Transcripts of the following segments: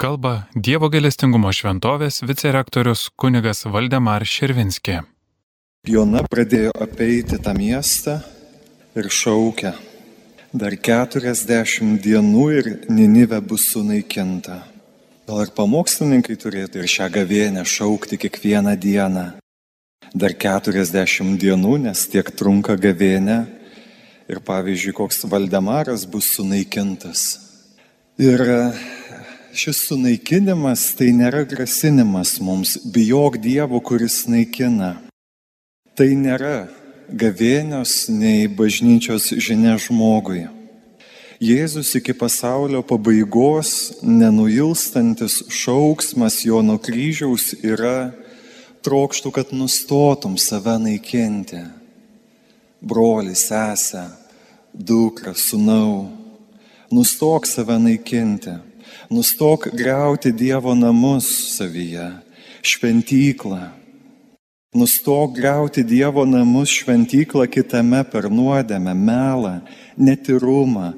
Kalba Dievo gailestingumo šventovės vicerektorius kunigas Valdemar Širvinski. Jona pradėjo apeiti tą miestą ir šaukia. Dar keturiasdešimt dienų ir Ninive bus sunaikinta. Gal ir pamokslininkai turėtų ir šią gavėnę šaukti kiekvieną dieną. Dar keturiasdešimt dienų, nes tiek trunka gavėnė. Ir pavyzdžiui, koks Valdemaras bus sunaikintas. Ir šis sunaikinimas tai nėra grasinimas mums, bijok Dievo, kuris naikina. Tai nėra gavėnios nei bažnyčios žinia žmogui. Jėzus iki pasaulio pabaigos nenuilstantis šauksmas jo nuo kryžiaus yra trokštų, kad nustotum save naikinti. Broli, sesę, dukrą, sunau, nustok save naikinti, nustok greuti Dievo namus savyje, šventyklą. Nustok greuti Dievo namus šventyklą kitame per nuodėmę, melą, netirumą,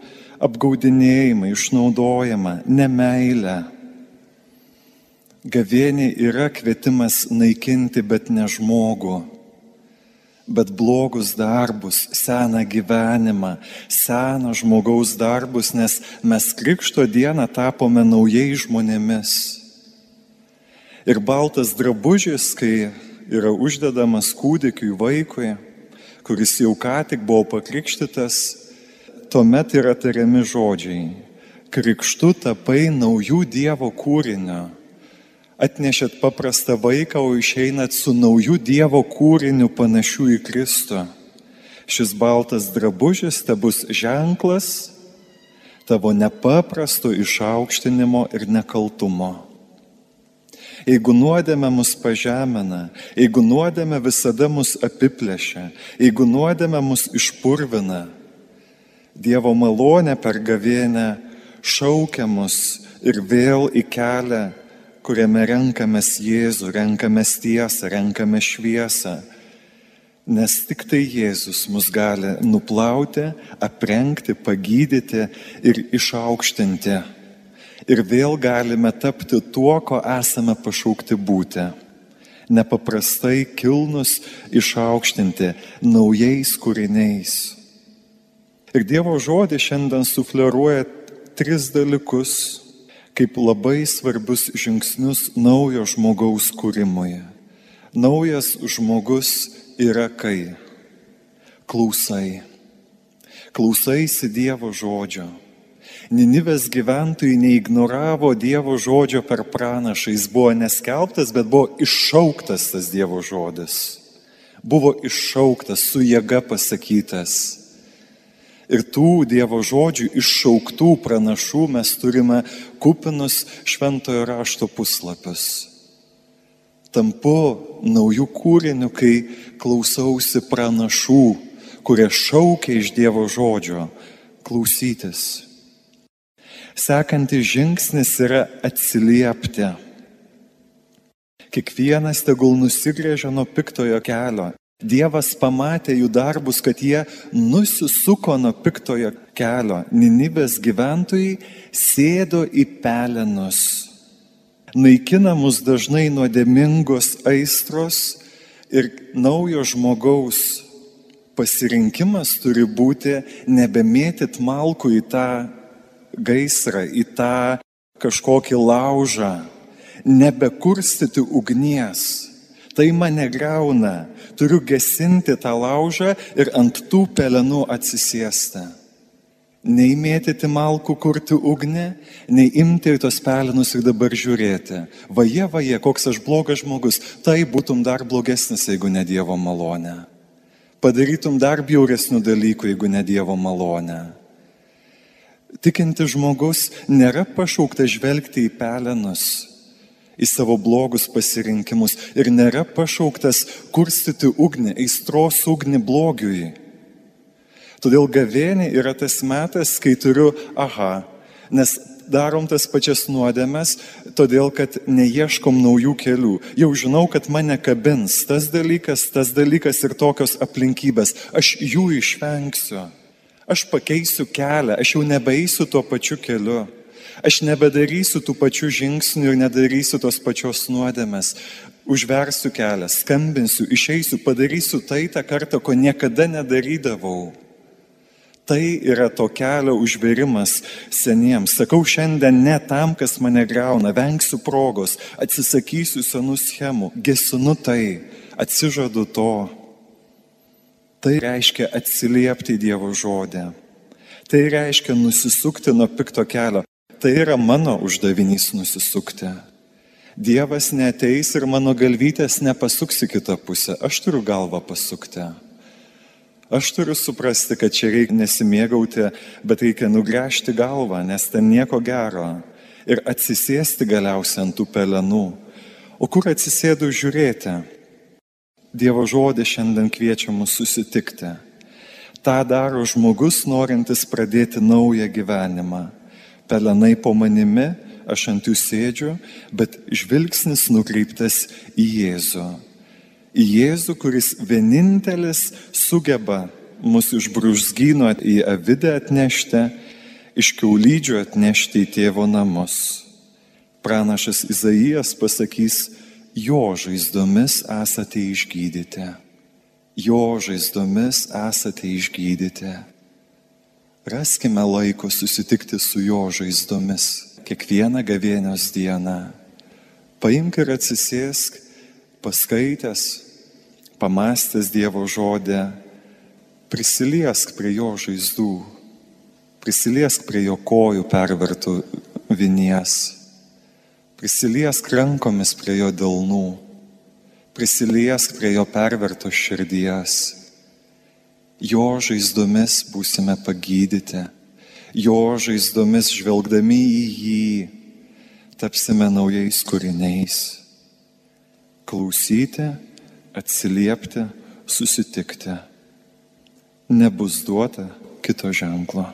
apgaudinėjimą, išnaudojimą, nemailę. Gavienė yra kvietimas naikinti, bet ne žmogų, bet blogus darbus, seną gyvenimą, seną žmogaus darbus, nes mes krikšto dieną tapome naujais žmonėmis. Ir baltas drabužis, kai yra uždedamas kūdikiui vaikui, kuris jau ką tik buvo pakrikštytas, tuomet yra tariami žodžiai. Krikštu tapai naujų Dievo kūrinio. Atnešėt paprastą vaiką, o išeinat su naujų Dievo kūriniu panašių į Kristų. Šis baltas drabužis te bus ženklas tavo nepaprasto išaukštinimo ir nekaltumo. Jeigu nuodėme mus pažemina, jeigu nuodėme visada mus apiplėšia, jeigu nuodėme mus išpurvina, Dievo malonė per gavėnę šaukia mus ir vėl į kelią, kuriame renkamės Jėzų, renkamės tiesą, renkamės šviesą. Nes tik tai Jėzus mus gali nuplauti, aprengti, pagydyti ir išaukštinti. Ir vėl galime tapti tuo, ko esame pašaukti būti. Nepaprastai kilnus išaukštinti naujais kūriniais. Ir Dievo žodis šiandien sufleruoja tris dalykus kaip labai svarbius žingsnius naujo žmogaus kūrimui. Naujas žmogus yra kai? Klausai. Klausaisi Dievo žodžio. Ninivės gyventojai neignoravo Dievo žodžio per pranašą, jis buvo neskelbtas, bet buvo iššauktas tas Dievo žodis. Buvo iššauktas, su jėga pasakytas. Ir tų Dievo žodžių iššauktų pranašų mes turime kupinus šventojo rašto puslapius. Tampu naujų kūrinių, kai klausausi pranašų, kurie šaukia iš Dievo žodžio klausytis. Sekantis žingsnis yra atsiliepti. Kiekvienas tegul nusigrėžia nuo piktojo kelio Dievas pamatė jų darbus, kad jie nusisuko nuo piktojo kelio. Ninibės gyventojai sėdo į pelenus. Naikinamus dažnai nuodėmingos aistros ir naujo žmogaus pasirinkimas turi būti nebemėtit malkų į tą gaisrą, į tą kažkokį laužą, nebekurstyti ugnies Tai mane greuna. Turiu gesinti tą laužą ir ant tų pelenų atsisėsti. Nei mėtyti malkų kurti ugnį, nei imti tos pelenus ir dabar žiūrėti. Vaje, vaje, koks aš blogas žmogus. Tai būtum dar blogesnis, jeigu ne Dievo malonė. Padarytum dar bjauresnių dalykų, jeigu ne Dievo malonė. Tikinti žmogus nėra pašauktas žvelgti į pelenus, į savo blogus pasirinkimus ir nėra pašauktas kurstyti ugnį, aistros ugnį blogiui. Todėl gavėnė yra tas metas, kai turiu, aha, nes darom tas pačias nuodėmes, todėl kad neieškom naujų kelių. Jau žinau, kad mane kabins tas dalykas, tas dalykas ir tokios aplinkybės. Aš jų išvengsiu. Aš pakeisiu kelią, aš jau nebeisiu tuo pačiu keliu. Aš nebedarysiu tų pačių žingsnių ir nedarysiu tos pačios nuodėmės. Užversiu kelią, skambinsiu, išeisiu, padarysiu tai tą kartą, ko niekada nedarydavau. Tai yra to kelio užverimas seniems. Sakau šiandien ne tam, kas mane greuna, vengsiu progos, atsisakysiu senų schemų, gesinu tai, atsižadu to. Tai reiškia atsiliepti į Dievo žodį. Tai reiškia nusisukti nuo pikto kelio. Tai yra mano uždavinys nusisukti. Dievas neteis ir mano galvytės nepasuks į kitą pusę. Aš turiu galvą pasukti. Aš turiu suprasti, kad čia reikia nesimėgauti, bet reikia nugręžti galvą, nes ten nieko gero. Ir atsisėsti galiausiai ant tų pelenų. O kur atsisėdu žiūrėti? Dievo žodė šiandien kviečia mus susitikti. Ta daro žmogus, norintis pradėti naują gyvenimą pelenai po manimi, aš ant jų sėdžiu, bet žvilgsnis nukreiptas į Jėzų. Į Jėzų, kuris vienintelis sugeba mus iš brūžgyno į avidę atnešti, iš kiaulydžio atnešti į tėvo namus. Pranašas Izaijas pasakys, jo žaizdomis esate išgydyti. Jo žaizdomis esate išgydyti. Raskime laiko susitikti su jo žaizdomis kiekvieną gavėnios dieną. Paimk ir atsisėsk, paskaitęs, pamastęs Dievo žodį, prisiliesk prie jo žaizdų, prisiliesk prie jo kojų pervertų vinies, prisiliesk rankomis prie jo delnų, prisiliesk prie jo pervertos širdies Jo žaizdomis būsime pagydyti, jo žaizdomis žvelgdami į jį tapsime naujais kūriniais. Klausyti, atsiliepti, susitikti. Nebus duota kito ženklo.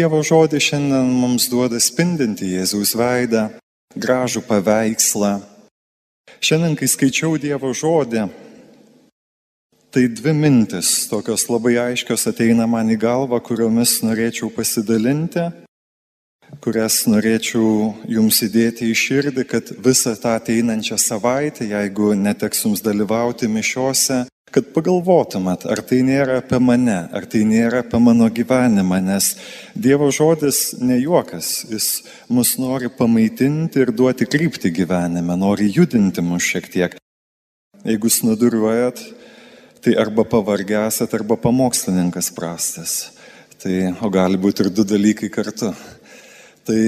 Dievo žodis šiandien mums duoda spindinti Jėzaus veidą, gražų paveikslą. Šiandien, kai skaičiau Dievo žodį, tai dvi mintis tokios labai aiškios ateina man į galvą, kuriomis norėčiau pasidalinti, kurias norėčiau jums įdėti į širdį, kad visą tą ateinančią savaitę, jeigu neteks jums dalyvauti mišiuose, kad pagalvotumėt, ar tai nėra apie mane, ar tai nėra apie mano gyvenimą, nes Dievo žodis ne juokas, jis mus nori pamaitinti ir duoti krypti gyvenime, nori judinti mus šiek tiek. Jeigu snuduriuojat, tai arba pavargęsat, arba pamokslininkas prastas. Tai, o gali būti ir du dalykai kartu. Tai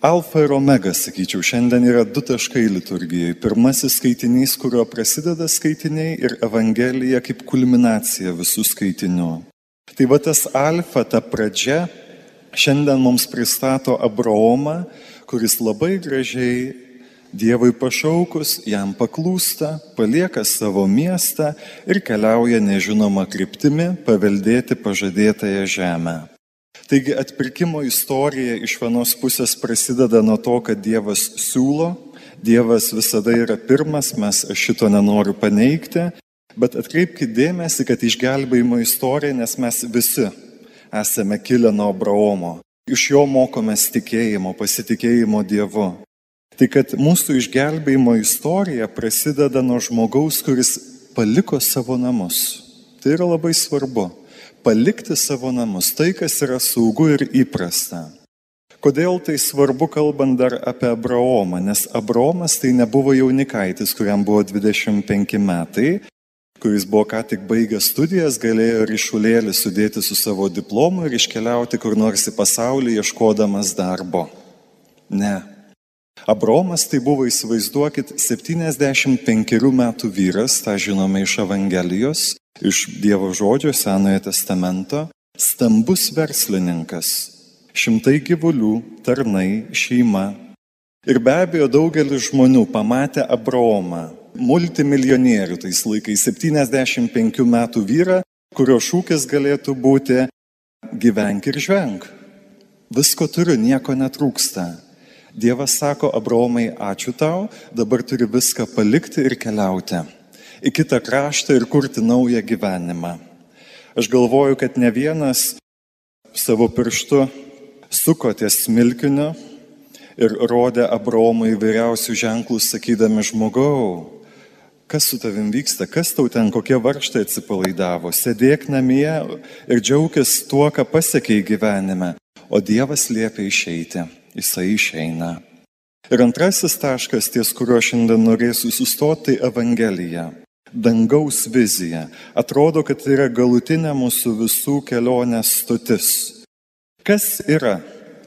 Alfa ir omega, sakyčiau, šiandien yra du taškai liturgijai. Pirmasis skaitinys, kurio prasideda skaitiniai ir Evangelija kaip kulminacija visų skaitinių. Tai va tas alfa, ta pradžia, šiandien mums pristato Abraomą, kuris labai gražiai Dievui pašaukus, jam paklūsta, palieka savo miestą ir keliauja nežinoma kryptimi paveldėti pažadėtąją žemę. Taigi atpirkimo istorija iš vienos pusės prasideda nuo to, kad Dievas siūlo, Dievas visada yra pirmas, mes šito nenoriu paneigti, bet atkreipkite dėmesį, kad išgelbėjimo istorija, nes mes visi esame kilę nuo Abraomo. Iš jo mokomės tikėjimo, pasitikėjimo Dievu. Tai kad mūsų išgelbėjimo istorija prasideda nuo žmogaus, kuris paliko savo namus. Tai yra labai svarbu palikti savo namus, tai, kas yra saugu ir įprasta. Kodėl tai svarbu, kalbant dar apie Abraomą? Nes Abraomas tai nebuvo jaunikaitis, kuriam buvo 25 metai, kuris buvo ką tik baigęs studijas, galėjo ryšulėlį sudėti su savo diplomu ir iškeliauti kur nors į pasaulį ieškodamas darbo. Ne. Abromas tai buvo, įsivaizduokit, 75 metų vyras, tą žinome iš Evangelijos, iš Dievo žodžio Senojo testamento, stambus verslininkas, šimtai gyvulių, tarnai, šeima. Ir be abejo daugelis žmonių pamatė Abromą, multimilionierių tais laikais, 75 metų vyrą, kurio šūkis galėtų būti gyvenk ir žvenk. Visko turiu, nieko netrūksta. Dievas sako, Abraomai, ačiū tau, dabar turi viską palikti ir keliauti į kitą kraštą ir kurti naują gyvenimą. Aš galvoju, kad ne vienas savo pirštu suko ties smilkiniu ir rodė Abraomui įvairiausių ženklų, sakydami žmogau, kas su tavim vyksta, kas tau ten kokie varštai atsipalaidavo, sėdėk namie ir džiaugis tuo, ką pasiekėjai gyvenime, o Dievas liepia išeiti, jisai išeina. Ir antrasis taškas, ties kuriuo šiandien norėsiu sustoti, tai Evangelija. Dangaus vizija. Atrodo, kad tai yra galutinė mūsų visų kelionės stotis. Kas yra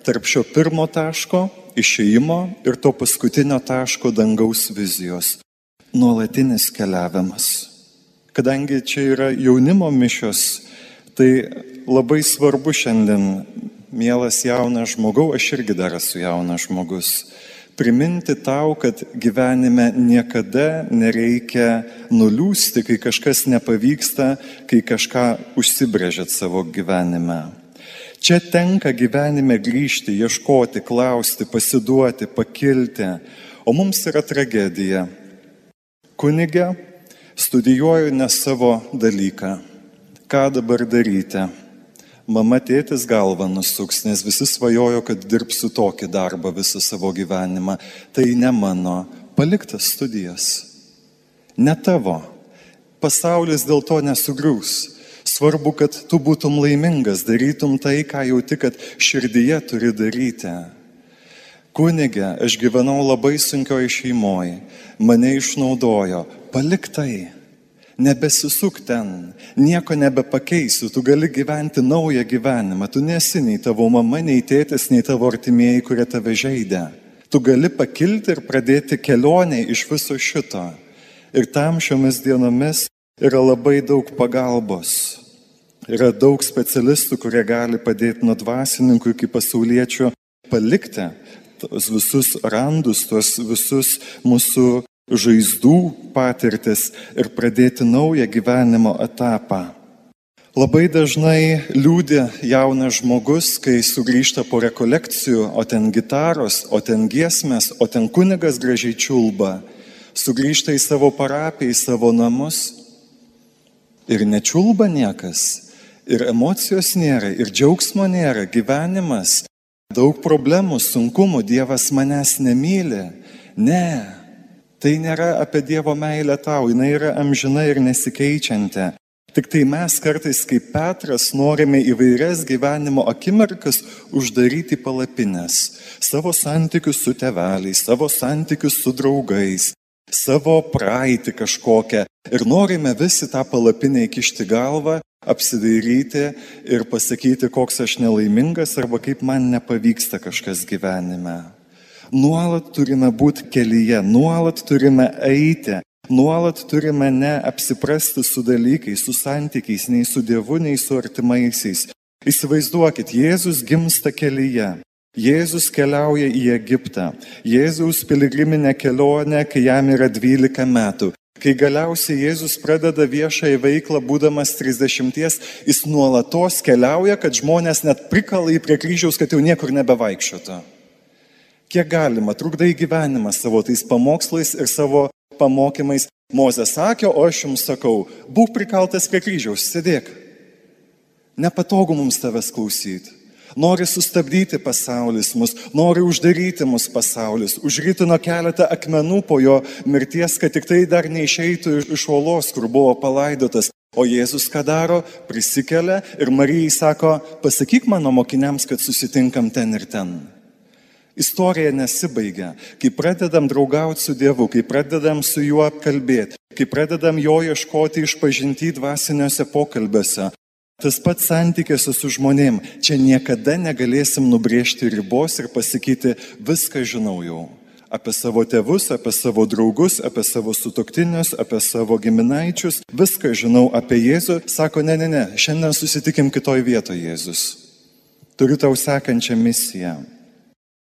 tarp šio pirmo taško, išėjimo ir to paskutinio taško dangaus vizijos? nuolatinis keliavimas. Kadangi čia yra jaunimo mišios, tai labai svarbu šiandien, mielas jaunas žmogau, aš irgi dar esu jaunas žmogus, priminti tau, kad gyvenime niekada nereikia nuliūsti, kai kažkas nepavyksta, kai kažką užsibrėžėt savo gyvenime. Čia tenka gyvenime grįžti, ieškoti, klausti, pasiduoti, pakilti, o mums yra tragedija kunigė, studijuoju ne savo dalyką. Ką dabar daryti? Mama tėtis galva nusuks, nes visi svajojo, kad dirbsiu tokį darbą visą savo gyvenimą. Tai ne mano, paliktas studijas. Ne tavo. Pasaulis dėl to nesugriūs. Svarbu, kad tu būtum laimingas, darytum tai, ką jauti, kad širdyje turi daryti. Kunigė, aš gyvenau labai sunkioje šeimoje, mane išnaudojo, palik tai, nebesisuk ten, nieko nebepakeisiu, tu gali gyventi naują gyvenimą, tu nesi nei tavo mama, nei tėtis, nei tavo artimieji, kurie tave žaidė. Tu gali pakilti ir pradėti kelionę iš viso šito. Ir tam šiomis dienomis yra labai daug pagalbos. Yra daug specialistų, kurie gali padėti nuo dvasininkų iki pasauliečių palikti tos visus randus, tos visus mūsų žaizdų patirtis ir pradėti naują gyvenimo etapą. Labai dažnai liūdė jaunas žmogus, kai sugrįžta po rekolekcijų, o ten gitaros, o ten giesmės, o ten kunigas gražiai čiulba, sugrįžta į savo parapiją, į savo namus. Ir nečiulba niekas, ir emocijos nėra, ir džiaugsmo nėra, gyvenimas. Daug problemų, sunkumų, Dievas manęs nemyli. Ne, tai nėra apie Dievo meilę tau, jinai yra amžina ir nesikeičianti. Tik tai mes kartais kaip Petras norime įvairias gyvenimo akimirkas uždaryti palapinės. Savo santykius su teveliais, savo santykius su draugais, savo praeitį kažkokią. Ir norime visi tą palapinę įkišti galvą apsidairyti ir pasakyti, koks aš nelaimingas arba kaip man nepavyksta kažkas gyvenime. Nuolat turime būti kelyje, nuolat turime eiti, nuolat turime neapsiprasti su dalykais, su santykiais, nei su Dievu, nei su artimaisiais. Įsivaizduokit, Jėzus gimsta kelyje. Jėzus keliauja į Egiptą. Jėzaus piligriminė kelionė, kai jam yra 12 metų. Kai galiausiai Jėzus pradeda viešąją veiklą, būdamas 30, jis nuolatos keliauja, kad žmonės net prikala į prie kryžiaus, kad jau niekur nebevaikščiotų. Kiek galima, trukdai gyvenimą savo tais pamokslais ir savo pamokymais. Mozė sakė, o aš jums sakau, būk prikaltas prie kryžiaus, sėdėk. Nepatogu mums tavęs klausyti. Nori sustabdyti pasaulis mus, nori uždaryti mus pasaulis, užrytino keletą akmenų po jo mirties, kad tik tai dar neišeitų iš uolos, kur buvo palaidotas. O Jėzus ką daro? Prisikelia ir Marijai sako, pasakyk mano mokiniams, kad susitinkam ten ir ten. Istorija nesibaigia. Kai pradedam draugauti su Dievu, kai pradedam su juo apkalbėti, kai pradedam jo ieškoti išpažinti dvasiniuose pokalbiuose, Tas pats santykiuose su žmonėm. Čia niekada negalėsim nubrėžti ribos ir pasakyti, viską žinau jau. apie savo tėvus, apie savo draugus, apie savo sutoktinius, apie savo giminaičius. Viską žinau apie Jėzų. Sako, ne, ne, ne, šiandien susitikim kitoj vietoje Jėzus. Turiu tau sekančią misiją.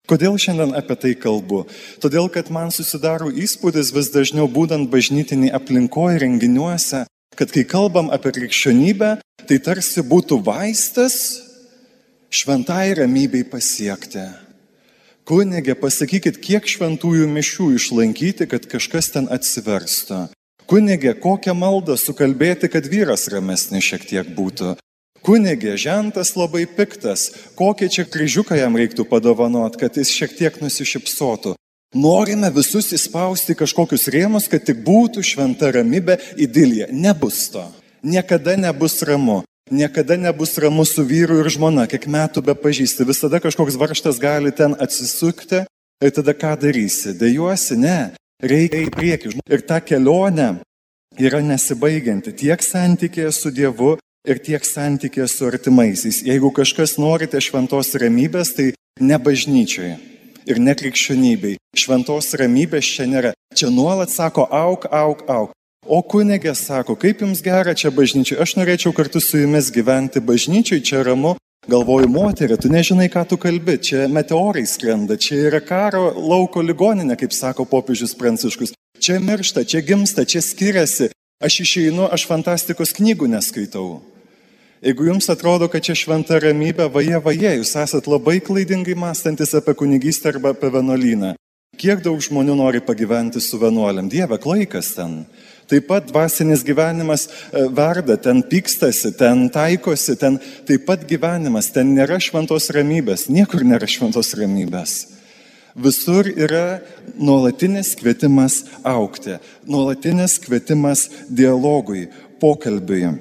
Kodėl šiandien apie tai kalbu? Todėl, kad man susidaro įspūdis vis dažniau būdant bažnytinį aplinkoje renginiuose, kad kai kalbam apie krikščionybę, tai tarsi būtų vaistas šventai ramybei pasiekti. Kunigė, pasakykit, kiek šventųjų mišių išlankyti, kad kažkas ten atsiverstų. Kunigė, kokią maldą sukalbėti, kad vyras ramesnis šiek tiek būtų. Kunigė, žentas labai piktas, kokį čia kryžiuką jam reiktų padovanot, kad jis šiek tiek nusišypsotų. Norime visus įspausti kažkokius rėmus, kad tik būtų šventa ramybė, idilija. Nebus to. Niekada nebus ramu. Niekada nebus ramu su vyru ir žmona, kiek metų be pažįsti. Visada kažkoks varštas gali ten atsisukti ir tada ką darysi? Dejuosi, ne. Reikia į priekį. Ir ta kelionė yra nesibaigianti tiek santykėje su Dievu ir tiek santykėje su artimaisiais. Jeigu kažkas norite šventos ramybės, tai ne bažnyčioje ir ne krikščionybei. Šventos ramybės čia nėra. Čia nuolat sako, auk, auk, auk. O kunigė sako, kaip jums gera čia bažnyčiai, aš norėčiau kartu su jumis gyventi bažnyčiai, čia ramu. Galvoju, moterė, tu nežinai, ką tu kalbi, čia meteorai skrenda, čia yra karo lauko ligoninė, kaip sako popiežius Pranciškus. Čia miršta, čia gimsta, čia skiriasi. Aš išeinu, aš fantastikos knygų neskaitau. Jeigu jums atrodo, kad čia šventa ramybė, vaje, vaje, jūs esat labai klaidingai mąstantis apie kunigystę arba apie vienuolyną. Kiek daug žmonių nori pagyventi su vienuoliam? Dieve, klaikas ten. Taip pat dvasinis gyvenimas e, verda, ten pykstasi, ten taikosi, ten taip pat gyvenimas, ten nėra šventos ramybės, niekur nėra šventos ramybės. Visur yra nuolatinis kvietimas aukti, nuolatinis kvietimas dialogui, pokalbiui.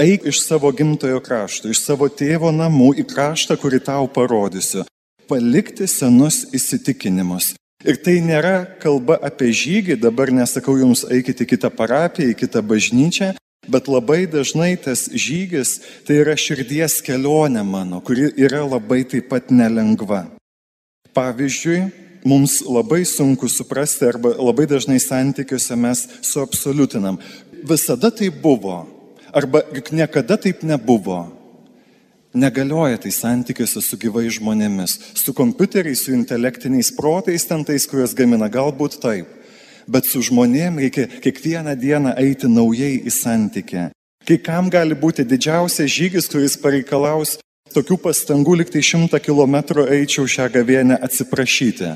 Eik iš savo gimtojo krašto, iš savo tėvo namų į kraštą, kurį tau parodysiu. Palikti senus įsitikinimus, Ir tai nėra kalba apie žygį, dabar nesakau jums eikite į kitą parapiją, į kitą bažnyčią, bet labai dažnai tas žygis tai yra širdies kelionė mano, kuri yra labai taip pat nelengva. Pavyzdžiui, mums labai sunku suprasti arba labai dažnai santykiuose mes suabsoliutinam. Visada tai buvo, arba juk niekada taip nebuvo. Negalioja tai santykiuose su gyvai žmonėmis, su kompiuteriais, su intelektiniais protais, ten tais, kuriuos gamina, galbūt taip. Bet su žmonėm reikia kiekvieną dieną eiti naujai į santykį. Kai kam gali būti didžiausias žygis, kuris pareikalaus tokių pastangų, liktai šimtą kilometrų eičiau šią gavienę atsiprašyti.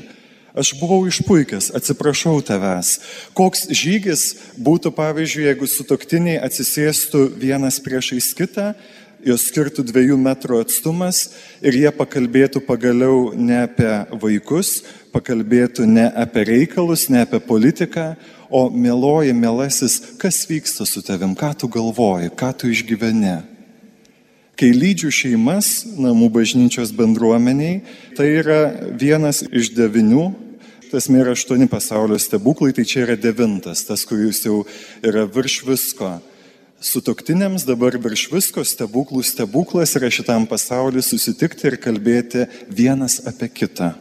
Aš buvau išpuikęs, atsiprašau tavęs. Koks žygis būtų, pavyzdžiui, jeigu sutoktiniai atsisėstų vienas priešais kitą jos skirtų dviejų metrų atstumas ir jie pakalbėtų pagaliau ne apie vaikus, pakalbėtų ne apie reikalus, ne apie politiką, o mėloji, mėlasis, kas vyksta su tavim, ką tu galvoji, ką tu išgyveni. Kai lydžiu šeimas namų bažnyčios bendruomeniai, tai yra vienas iš devinių, tas yra aštuoni pasaulio stebuklai, tai čia yra devintas, tas, kuris jau yra virš visko Sutoktiniams dabar virš visko stebuklų stebuklas yra šitam pasauliu susitikti ir kalbėti vienas apie kitą.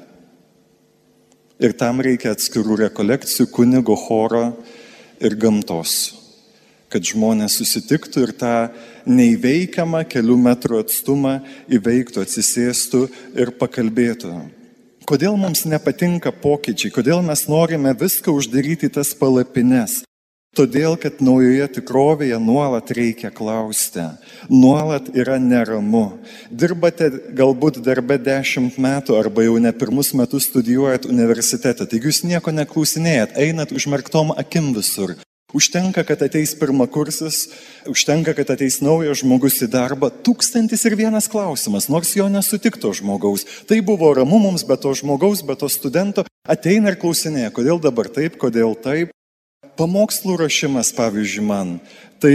Ir tam reikia atskirų rekolekcijų, kunigo choro ir gamtos, kad žmonės susitiktų ir tą neįveikiamą kelių metrų atstumą įveiktų, atsisėstų ir pakalbėtų. Kodėl mums nepatinka pokyčiai, kodėl mes norime viską uždaryti tas palapines, Todėl, kad naujoje tikrovėje nuolat reikia klausti, nuolat yra neramu. Dirbate galbūt darbe dešimt metų arba jau ne pirmus metus studijuojat universitete, taigi jūs nieko neklausinėjat, einat užmerktom akim visur. Užtenka, kad ateis pirmakursis, užtenka, kad ateis naujas žmogus į darbą. Tūkstantis ir vienas klausimas, nors jo nesutikto žmogaus. Tai buvo ramu mums, be to žmogaus, be to studento. Ateina ir klausinėja, kodėl dabar taip, kodėl taip pamokslų rašymas, pavyzdžiui, man, tai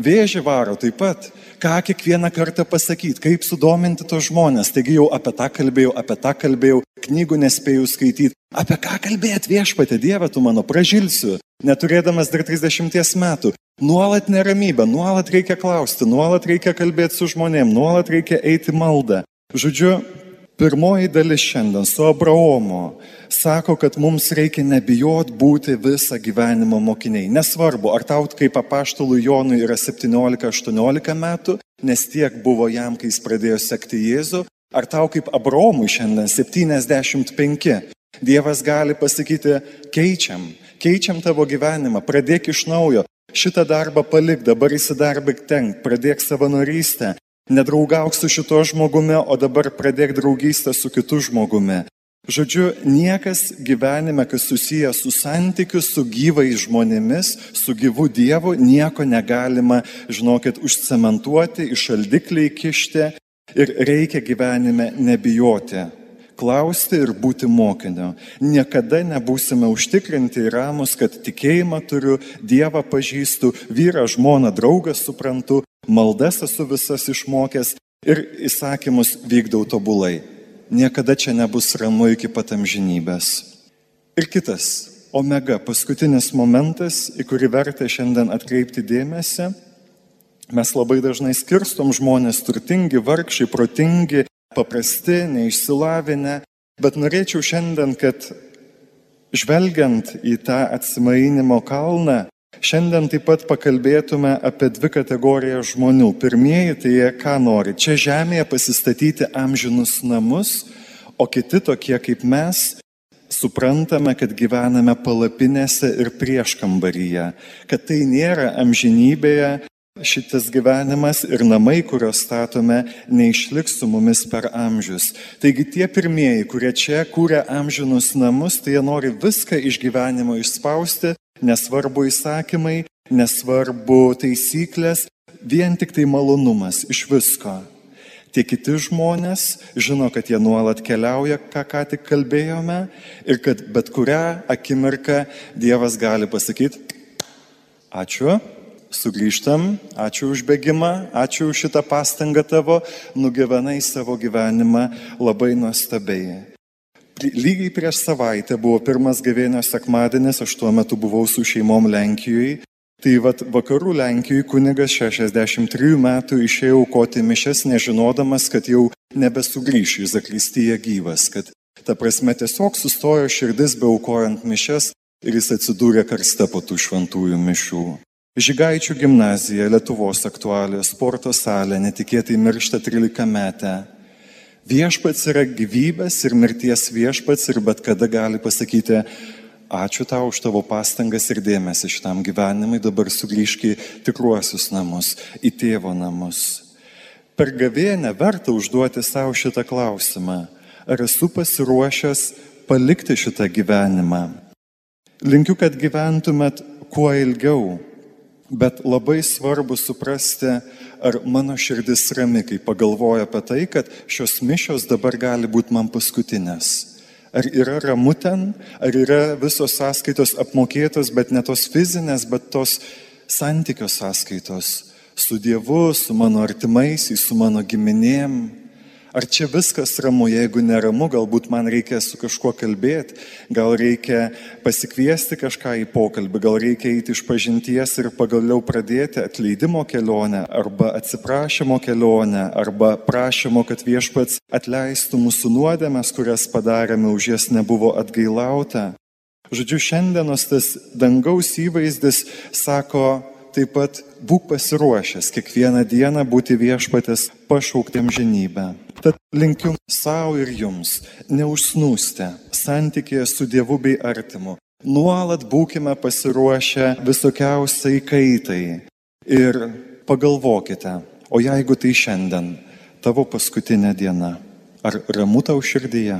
vėžį varo taip pat. Ką kiekvieną kartą pasakyti, kaip sudominti tos žmonės. Taigi jau apie tą kalbėjau, apie tą kalbėjau, knygų nespėjau skaityti. Apie ką kalbėti viešpatė, Dieve, tu mano pražilsiu, neturėdamas dar 30 metų. Nuolat neramybė, nuolat reikia klausti, nuolat reikia kalbėti su žmonėm, nuolat reikia eiti maldą. Žodžiu, Pirmoji dalis šiandien su Abraomu sako, kad mums reikia nebijot būti visą gyvenimo mokiniai. Nesvarbu, ar tau kaip apaštalų Jonui yra 17-18 metų, nes tiek buvo jam, kai jis pradėjo sekti Jėzų, ar tau kaip Abraomui šiandien 75. Dievas gali pasakyti, keičiam, keičiam tavo gyvenimą, pradėk iš naujo, šitą darbą palik, dabar įsidarbik ten, pradėk savanorystę, Nedraugauk su šituo žmogumi, o dabar pradėk draugystę su kitu žmogumi. Žodžiu, niekas gyvenime, kas susijęs su santykiu, su gyvais žmonėmis, su gyvu Dievu, nieko negalima, žinokit, užcementuoti, išaldiklį įkišti ir reikia gyvenime nebijoti klausti ir būti mokiniu. Niekada nebūsime užtikrinti ir ramus, kad tikėjimą turiu, Dievą pažįstu, vyrą, žmoną, draugą suprantu, maldas esu visas išmokęs ir įsakymus vykdau tobulai. Niekada čia nebus ramu iki pat amžinybės. Ir kitas, omega, paskutinis momentas, į kurį verta šiandien atkreipti dėmesį. Mes labai dažnai skirstom žmonės turtingi, vargšiai, protingi, paprasti, neišsilavinę, bet norėčiau šiandien, kad žvelgiant į tą atsimainimo kalną, Šiandien taip pat pakalbėtume apie dvi kategorijas žmonių. Pirmieji tai jie ką nori - čia žemėje pasistatyti amžinus namus, o kiti tokie kaip mes suprantame, kad gyvename palapinėse ir prieškambaryje, kad tai nėra amžinybėje šitas gyvenimas ir namai, kuriuos statome, neišliks su mumis per amžius. Taigi tie pirmieji, kurie čia kūrė amžinus namus, tai jie nori viską iš gyvenimo išspausti Nesvarbu įsakymai, nesvarbu taisyklės, vien tik tai malonumas iš visko. Tie kiti žmonės žino, kad jie nuolat keliauja, ką ką tik kalbėjome, ir kad bet kurią akimirką Dievas gali pasakyti, ačiū, sugrįžtam, ačiū už bėgimą, ačiū už šitą pastangą tavo, nugyvenai savo gyvenimą labai nuostabiai. Lygiai prieš savaitę buvo pirmas gavėnios sekmadienis, aš tuo metu buvau su šeimom Lenkijoje. Tai vat, vakarų Lenkijoje kunigas 63 metų išėjo aukoti mišes, nežinodamas, kad jau nebesugrįš į Zakristiją gyvas, kad ta prasme tiesiog sustojo širdis beaukojant mišes ir jis atsidūrė karste po tų šventųjų mišių. Žygaičių gimnazija, Lietuvos aktualija, sporto salė, netikėtai miršta 13 metę. Viešpats yra gyvybės ir mirties viešpats ir bet kada gali pasakyti, ačiū tau už tavo pastangas ir dėmesį šitam gyvenimui, dabar sugrįžk į tikruosius namus, į tėvo namus. Per gavėnę verta užduoti savo šitą klausimą, ar esu pasiruošęs palikti šitą gyvenimą. Linkiu, kad gyventumėt kuo ilgiau, bet labai svarbu suprasti, ar mano širdis rami, kai pagalvoju apie tai, kad šios mišios dabar gali būti man paskutinės. Ar yra ramu ten, ar yra visos sąskaitos apmokėtos, bet ne tos fizinės, bet tos santykio sąskaitos su Dievu, su mano artimaisiais, su mano giminėm, Ar čia viskas ramu, jeigu neramu, galbūt man reikia su kažkuo kalbėti, gal reikia pasikviesti kažką į pokalbį, gal reikia eiti iš pažinties ir pagaliau pradėti atleidimo kelionę arba atsiprašymo kelionę arba prašymo, kad viešpats atleistų mūsų nuodėmės, kurias padarėme, už jas nebuvo atgailauta. Žodžiu, šiandienos tas dangaus įvaizdis sako, taip pat būk pasiruošęs kiekvieną dieną būti viešpatės pašauktėm žinybę. Tad linkiu savo ir jums neužsnūsti santykėje su Dievu bei artimu. Nuolat būkime pasiruošę visokiausiai kaitai ir pagalvokite, o jeigu tai šiandien tavo paskutinė diena, ar ramu tau širdyje?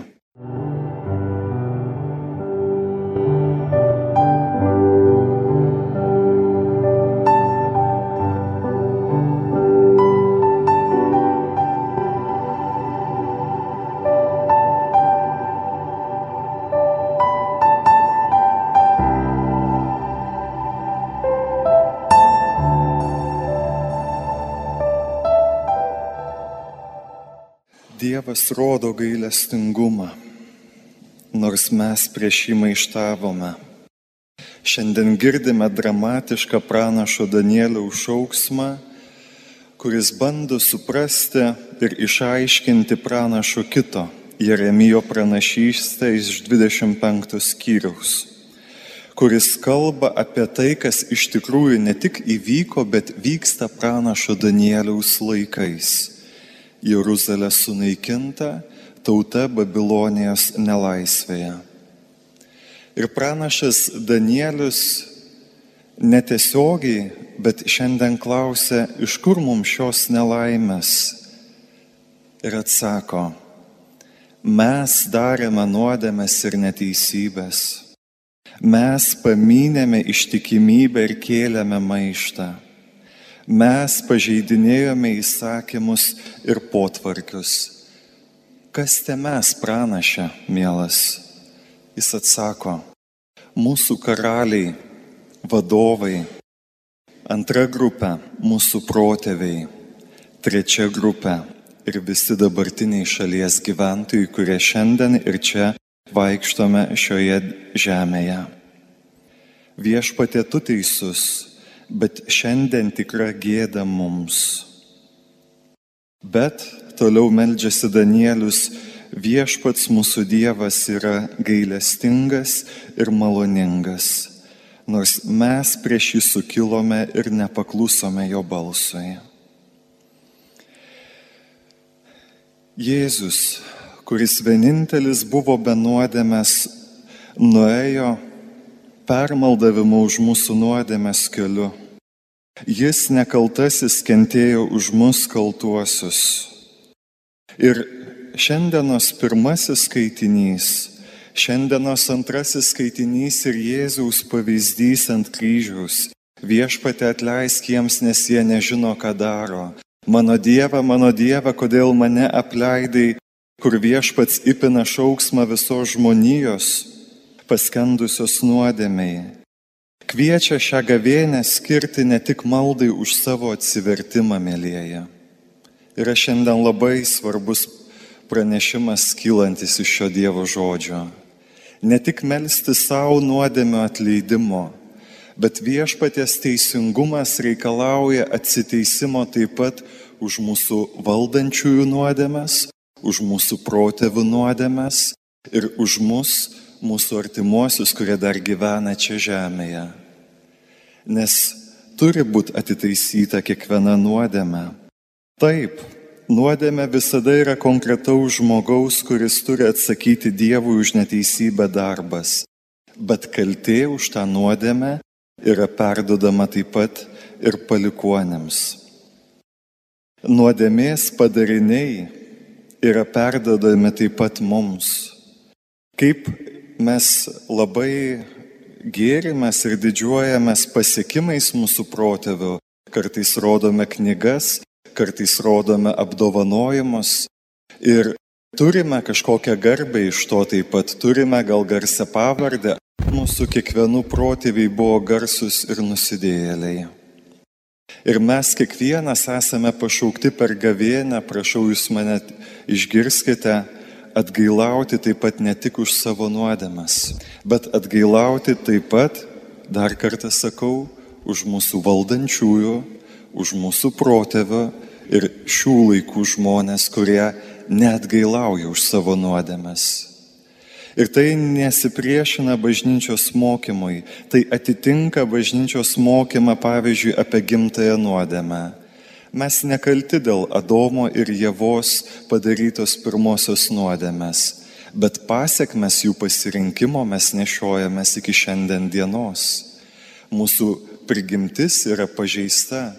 Dievas rodo gailestingumą, nors mes prieš jį maištavome. Šiandien girdime dramatišką pranašo Danieliaus šauksmą, kuris bando suprasti ir išaiškinti pranašo kito Jeremijo pranašystę iš 25 skyriaus, kuris kalba apie tai, kas iš tikrųjų ne tik įvyko, bet vyksta pranašo Danieliaus laikais. Jeruzalė sunaikinta, tauta Babilonijos nelaisvėje. Ir pranašas Danielius netiesiogiai, bet šiandien klausia, iš kur mums šios nelaimės. Ir atsako, mes darėme nuodėmės ir neteisybės. Mes pamynėme ištikimybę ir kėlėme maištą. Mes pažeidinėjome įsakymus ir potvarkius. Kas te mes pranašė, mielas? Jis atsako, mūsų karaliai, vadovai, antra grupė mūsų protėviai, trečia grupė ir visi dabartiniai šalies gyventojai, kurie šiandien ir čia vaikštome šioje žemėje. Viešpatė tu teisus, bet šiandien tikra gėda mums. Bet toliau meldžiasi Danielius, viešpats mūsų Dievas yra gailestingas ir maloningas, nors mes prieš jį sukilome ir nepaklusome jo balsui. Jėzus, kuris vienintelis buvo benuodėmės, nuėjo permaldavimo už mūsų nuodėmės keliu. Jis nekaltasis kentėjo už mus kaltuosius. Ir šiandienos pirmasis skaitinys, šiandienos antrasis skaitinys ir Jėzaus pavyzdys ant kryžiaus. Viešpate atleisk jiems, nes jie nežino, ką daro. Mano Dieve, mano Dieve, kodėl mane apleidai, kur viešpats įpina šauksmą visos žmonijos, paskendusios nuodėmiai. Kviečia šią gavėnę skirti ne tik maldai už savo atsivertimą, mėlyje. Yra šiandien labai svarbus pranešimas kylantis iš šio Dievo žodžio. Ne tik melsti savo nuodėmio atleidimo, bet viešpaties teisingumas reikalauja atsiteisimo taip pat už mūsų valdančiųjų nuodėmes, už mūsų protėvių nuodėmes ir už mus, mūsų artimuosius, kurie dar gyvena čia žemėje. Nes turi būti atitaisyta kiekviena nuodėme. Taip, Nuodėmė visada yra konkretaus žmogaus, kuris turi atsakyti Dievui už neteisybę darbas, bet kaltė už tą nuodėmę yra perdodama taip pat ir palikuonėms. Nuodėmės padariniai yra perdodami taip pat mums. Kaip mes labai gėrimės ir didžiuojamės pasiekimais mūsų protėvių, kartais rodome knygas, kartais rodome apdovanojimus ir turime kažkokią garbę iš to taip pat, turime gal garsę pavardę. Mūsų kiekvienų protėviai buvo garsus ir nusidėjėliai. Ir mes kiekvienas esame pašaukti per gavėnę, prašau jūs mane išgirskite, atgailauti taip pat ne tik už savo nuodėmes, bet atgailauti taip pat, dar kartą sakau, už mūsų valdančiųjų, už mūsų protėvio ir šių laikų žmonės, kurie net gailauja už savo nuodėmes. Ir tai nesipriešina bažnyčios mokymui, tai atitinka bažnyčios mokymą, pavyzdžiui, apie gimtąją nuodėmę. Mes nekalti dėl Adomo ir Jėvos padarytos pirmosios nuodėmės, bet pasiekmes jų pasirinkimo mes nešiojamės iki šiandien dienos. Mūsų prigimtis yra pažeista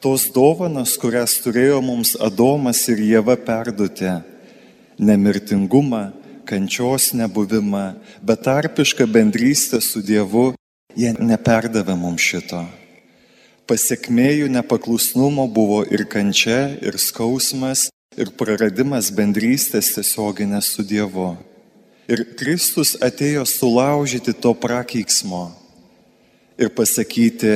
tos dovanos, kurias turėjo mums Adomas ir Jėva perduoti - nemirtingumą, kančios nebuvimą, betarpišką bendrystę su Dievu, jie neperdavė mums šito. Pasiekmėjų nepaklusnumo buvo ir kančia, ir skausmas, ir praradimas bendrystės tiesioginės su Dievu. Ir Kristus atėjo sulaužyti to prakeiksmo ir pasakyti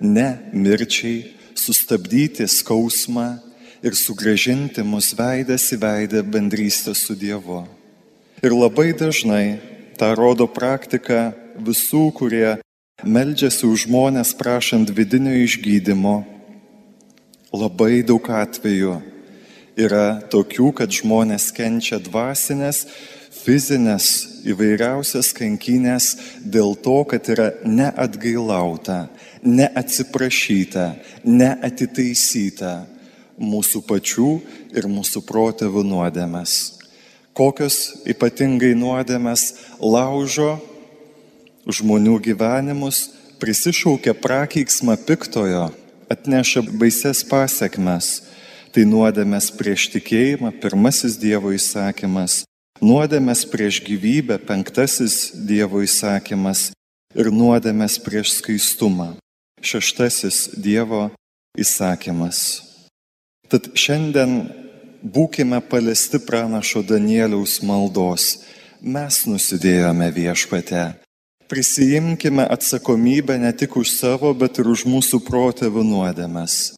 ne mirčiai, sustabdyti skausmą ir sugražinti mus veidas į veidą bendrystę su Dievu. Ir labai dažnai tą rodo praktika visų, kurie meldžiasi už žmonės prašant vidinio išgydymo. Labai daug atvejų Yra tokių, kad žmonės kenčia dvasinės, fizinės įvairiausias kankynės dėl to, kad yra neatgailauta, neatsiprašyta, neatitaisyta mūsų pačių ir mūsų protėvių nuodėmes. Kokios ypatingai nuodėmes laužo žmonių gyvenimus, prisišaukia prakeiksmą piktojo, atneša baises pasiekmes. Tai nuodėmės prieš tikėjimą, pirmasis Dievo įsakymas, nuodėmės prieš gyvybę, penktasis Dievo įsakymas ir nuodėmės prieš skaistumą, šeštasis Dievo įsakymas. Tad šiandien būkime palesti pranašo Danieliaus maldos. Mes nusidėjome viešpate, Prisijimkime atsakomybę ne tik už savo, bet ir už mūsų protėvių nuodėmes.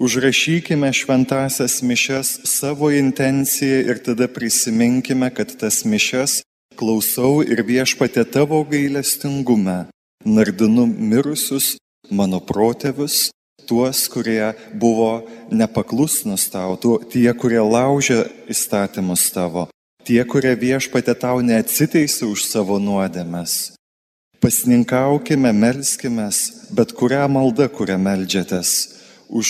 Užrašykime šventasias mišes savo intenciją ir tada prisiminkime, kad tas mišes klausau ir viešpatė tavo gailestingume, nardinu mirusius mano protėvius, tuos, kurie buvo nepaklusnus tau, tu, tie, kurie laužė įstatymus tavo, tie, kurie viešpatė tau neatsiteisė už savo nuodėmes. Pasninkaukime, melskime, bet kurią maldą, kurią melžiatės už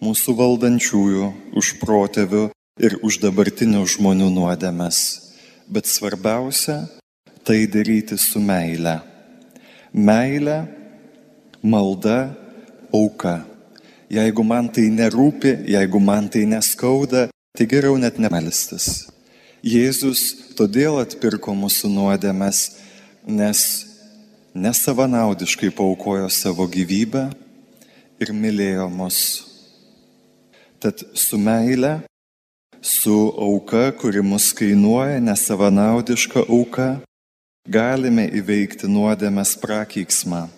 mūsų valdančiųjų, už protėvių ir už dabartinių žmonių nuodėmes. Bet svarbiausia - tai daryti su meile. Meile, malda, auka. Jeigu man tai nerūpi, jeigu man tai neskauda, tai geriau net nemelstis. Jėzus todėl atpirko mūsų nuodėmes, nes nesavanaudiškai paukojo savo gyvybę ir mylėjo mus. Tad su meile, su auka, kuri mus kainuoja, nesavanaudiška auka, galime įveikti nuodėmės prakeiksmą.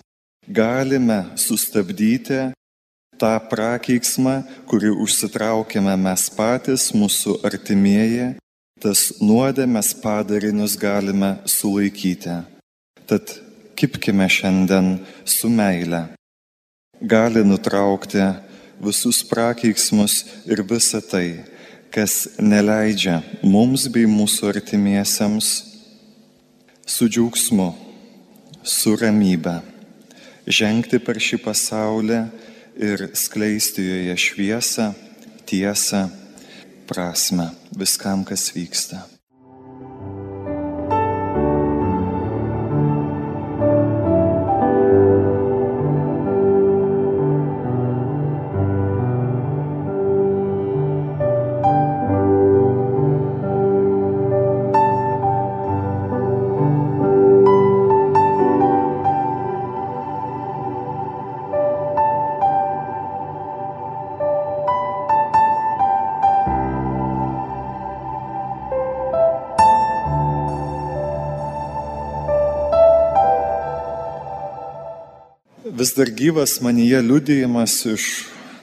Galime sustabdyti tą prakeiksmą, kurį užsitraukėme mes patys, mūsų artimieji, tas nuodėmės padarinius galime sulaikyti. Tad kipkime šiandien su meile. Gali nutraukti visus prakeiksmus ir visą tai, kas neleidžia mums bei mūsų artimiesiems su džiaugsmu, su ramybe žengti per šį pasaulį ir skleisti joje šviesą, tiesą, prasme viskam, kas vyksta. Dar gyvas manyje liudijimas iš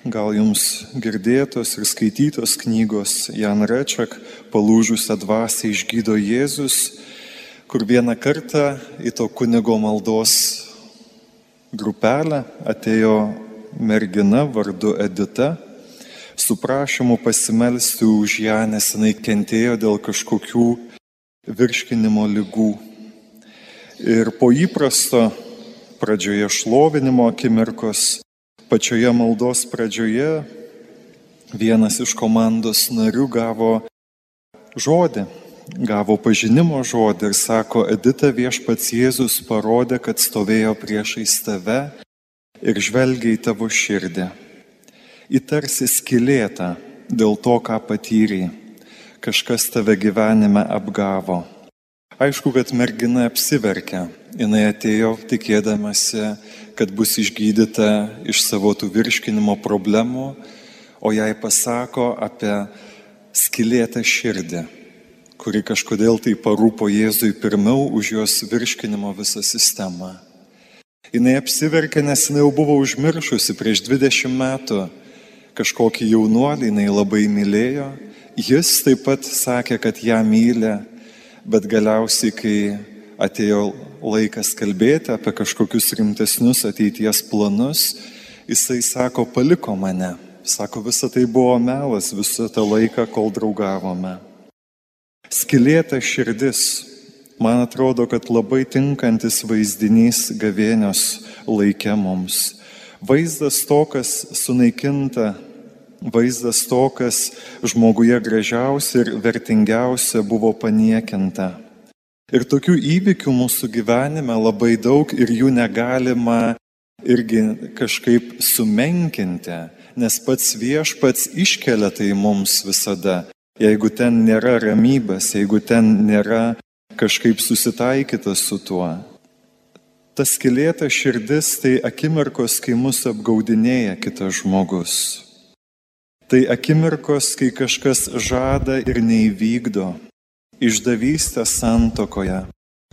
gal jums girdėtos ir skaitytos knygos Jan Rečak palūžusią dvasę išgydo Jėzus, kur vieną kartą į to kunigo maldos grupelę atėjo mergina vardu Edita su prašymu pasimelsti už ją, nes jinai kentėjo dėl kažkokių virškinimo lygų. Ir po įprasto pradžioje šlovinimo akimirkos, pačioje maldos pradžioje vienas iš komandos narių gavo žodį, gavo pažinimo žodį ir sako, Edita viešpats Jėzus parodė, kad stovėjo priešais tave ir žvelgia į tavo širdį. Įtarsi skilėta dėl to, ką patyrei. Kažkas tave gyvenime apgavo. Aišku, kad mergina apsiverkia, jinai atėjo tikėdamasi, kad bus išgydyta iš savo tų virškinimo problemų, o jai pasako apie skilėtą širdį, kuri kažkodėl tai parūpo Jėzui pirmiau už jos virškinimo visą sistemą. Jis apsiverkė, nes jinai jau buvo užmiršusi prieš 20 metų kažkokį jaunuolį, jinai labai mylėjo. Jis taip pat sakė, kad ją myli, bet galiausiai, kai atėjo laikas kalbėti apie kažkokius rimtesnius ateities planus, jisai sako, paliko mane, Sako, visa tai buvo melas visą tą laiką, kol draugavome. Skilėta širdis, man atrodo, kad labai tinkantis vaizdinys gavėnios laikė mums. Vaizdas to, kas sunaikinta, vaizdas to, kas žmoguje gražiausia ir vertingiausia buvo paniekinta. Ir tokių įvykių mūsų gyvenime labai daug ir jų negalima irgi kažkaip sumenkinti, nes pats viešpats iškelia tai mums visada. Jeigu ten nėra ramybės, jeigu ten nėra kažkaip susitaikyta su tuo. Tas skilėta širdis tai akimirkos, kai mus apgaudinėja kitas žmogus. Tai akimirkos, kai kažkas žada ir neįvykdo. Išdavystė santokoje,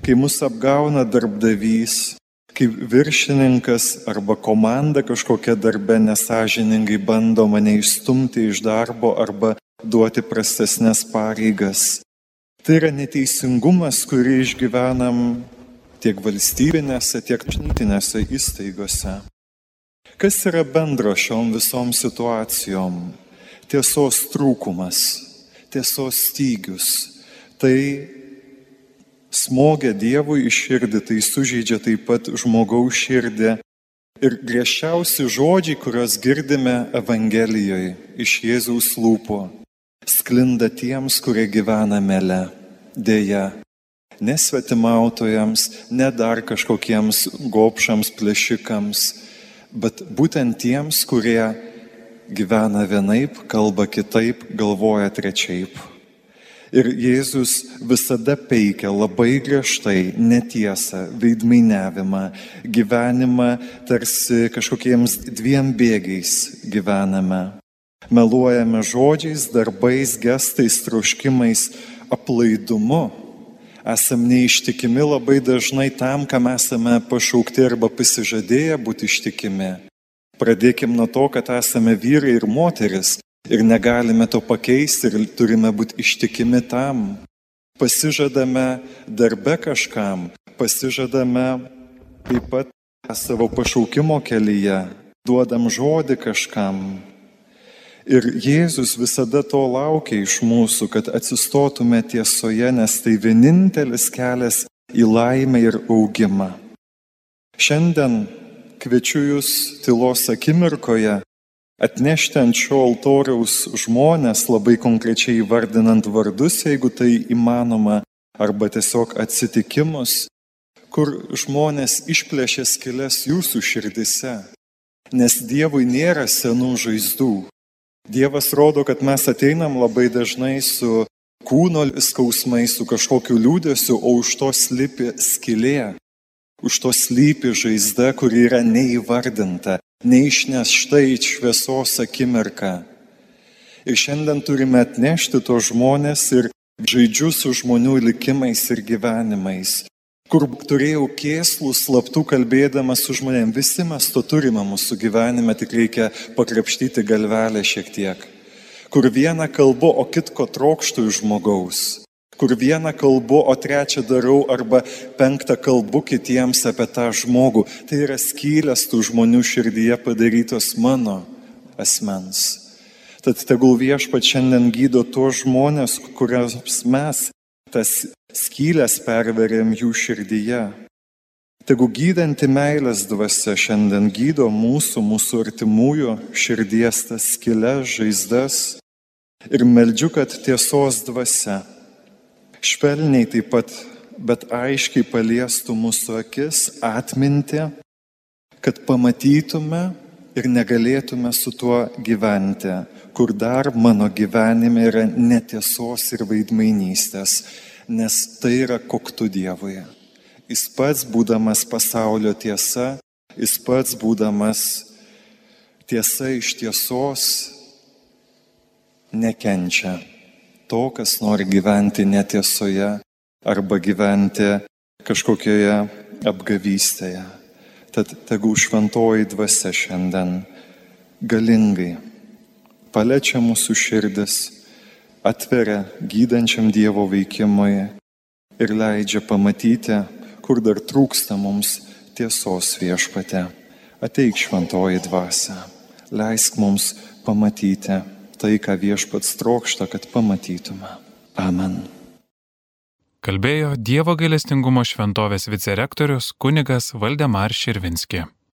kai mus apgauna darbdavys, kaip viršininkas arba komanda kažkokia darbe nesažiningai bando mane išstumti iš darbo arba duoti prastesnės pareigas. Tai yra neteisingumas, kurį išgyvenam tiek valstybinėse, tiek žnytinėse įstaigose. Kas yra bendro šiom visom situacijom? Tiesos trūkumas, tiesos stygius. Tai smogia Dievui į širdį, tai sužeidžia taip pat žmogaus širdį. Ir griežčiausi žodžiai, kuriuos girdime Evangelijoje iš Jėzaus lūpų, sklinda tiems, kurie gyvena mele. Deja, nesvetimautojams, ne dar kažkokiems gopšams, plėšikams, bet būtent tiems, kurie gyvena vienaip, kalba kitaip, galvoja trečiaip. Ir Jėzus visada peikia labai griežtai netiesą, veidmainiavimą, gyvenimą tarsi kažkokiems dviem bėgiais gyvename. Meluojame žodžiais, darbais, gestais, troškimais, aplaidumu. Esam neištikimi labai dažnai tam, kam esame pašaukti arba pasižadėję būti ištikimi. Pradėkim nuo to, kad esame vyrai ir moteris, Ir negalime to pakeisti ir turime būti ištikimi tam. Pasižadame darbe kažkam, pasižadame taip pat savo pašaukimo kelyje, duodam žodį kažkam. Ir Jėzus visada to laukia iš mūsų, kad atsistotume tiesoje, nes tai vienintelis kelias į laimę ir augimą. Šiandien kviečiu Jūs tylos akimirkoje atnešti ant šio altoriaus žmonės, labai konkrečiai įvardinant vardus, jeigu tai įmanoma, arba tiesiog atsitikimus, kur žmonės išplėšė skilės jūsų širdise. Nes Dievui nėra senų žaizdų. Dievas rodo, kad mes ateinam labai dažnai su kūno skausmais, su kažkokiu liūdėsiu, o už to slypi skilė. Už to slypi žaizda, kuri yra neįvardinta, neišnešta į šviesos akimirką. Ir šiandien turime atnešti tos žmonės ir žaidžiu su žmonių likimais ir gyvenimais. Kur turėjau kėslų, slaptų kalbėdamas su žmonėm, visi mes to turime mūsų gyvenime, tik reikia pakrapštyti galvelę šiek tiek. Kur vieną kalbu, o kitko trokštų iš žmogaus kur vieną kalbu, o trečią darau arba penktą kalbu kitiems apie tą žmogų. Tai yra skylės tų žmonių širdyje padarytos mano asmens. Tad tegul viešpat šiandien gydo tuos žmonės, kurias mes tas skylės perverėm jų širdyje. Tegu gydanti meilės dvasia šiandien gydo mūsų, mūsų artimųjų širdies tas skylės, žaizdas ir meldžiu, kad tiesos dvasia švelniai taip pat, bet aiškiai paliestų mūsų akis, atminti, kad pamatytume ir negalėtume su tuo gyventi, kur dar mano gyvenime yra netiesos ir vaidmainystės, nes tai yra koktų Dievui. Jis pats būdamas pasaulio tiesa, jis pats būdamas tiesa iš tiesos nekenčia to, kas nori gyventi netiesoje arba gyventi kažkokioje apgavystėje. Tad tegul šventoji dvasia šiandien galingai paliečia mūsų širdis, atveria gydančiam Dievo veikimui ir leidžia pamatyti, kur dar trūksta mums tiesos viešpate. Ateik šventoji dvasia, leisk mums pamatyti tai, ką viešpats trokšta, kad pamatytume. Amen. Kalbėjo Dievo gailestingumo šventovės vicerektorius kunigas Valdemar Širvinski.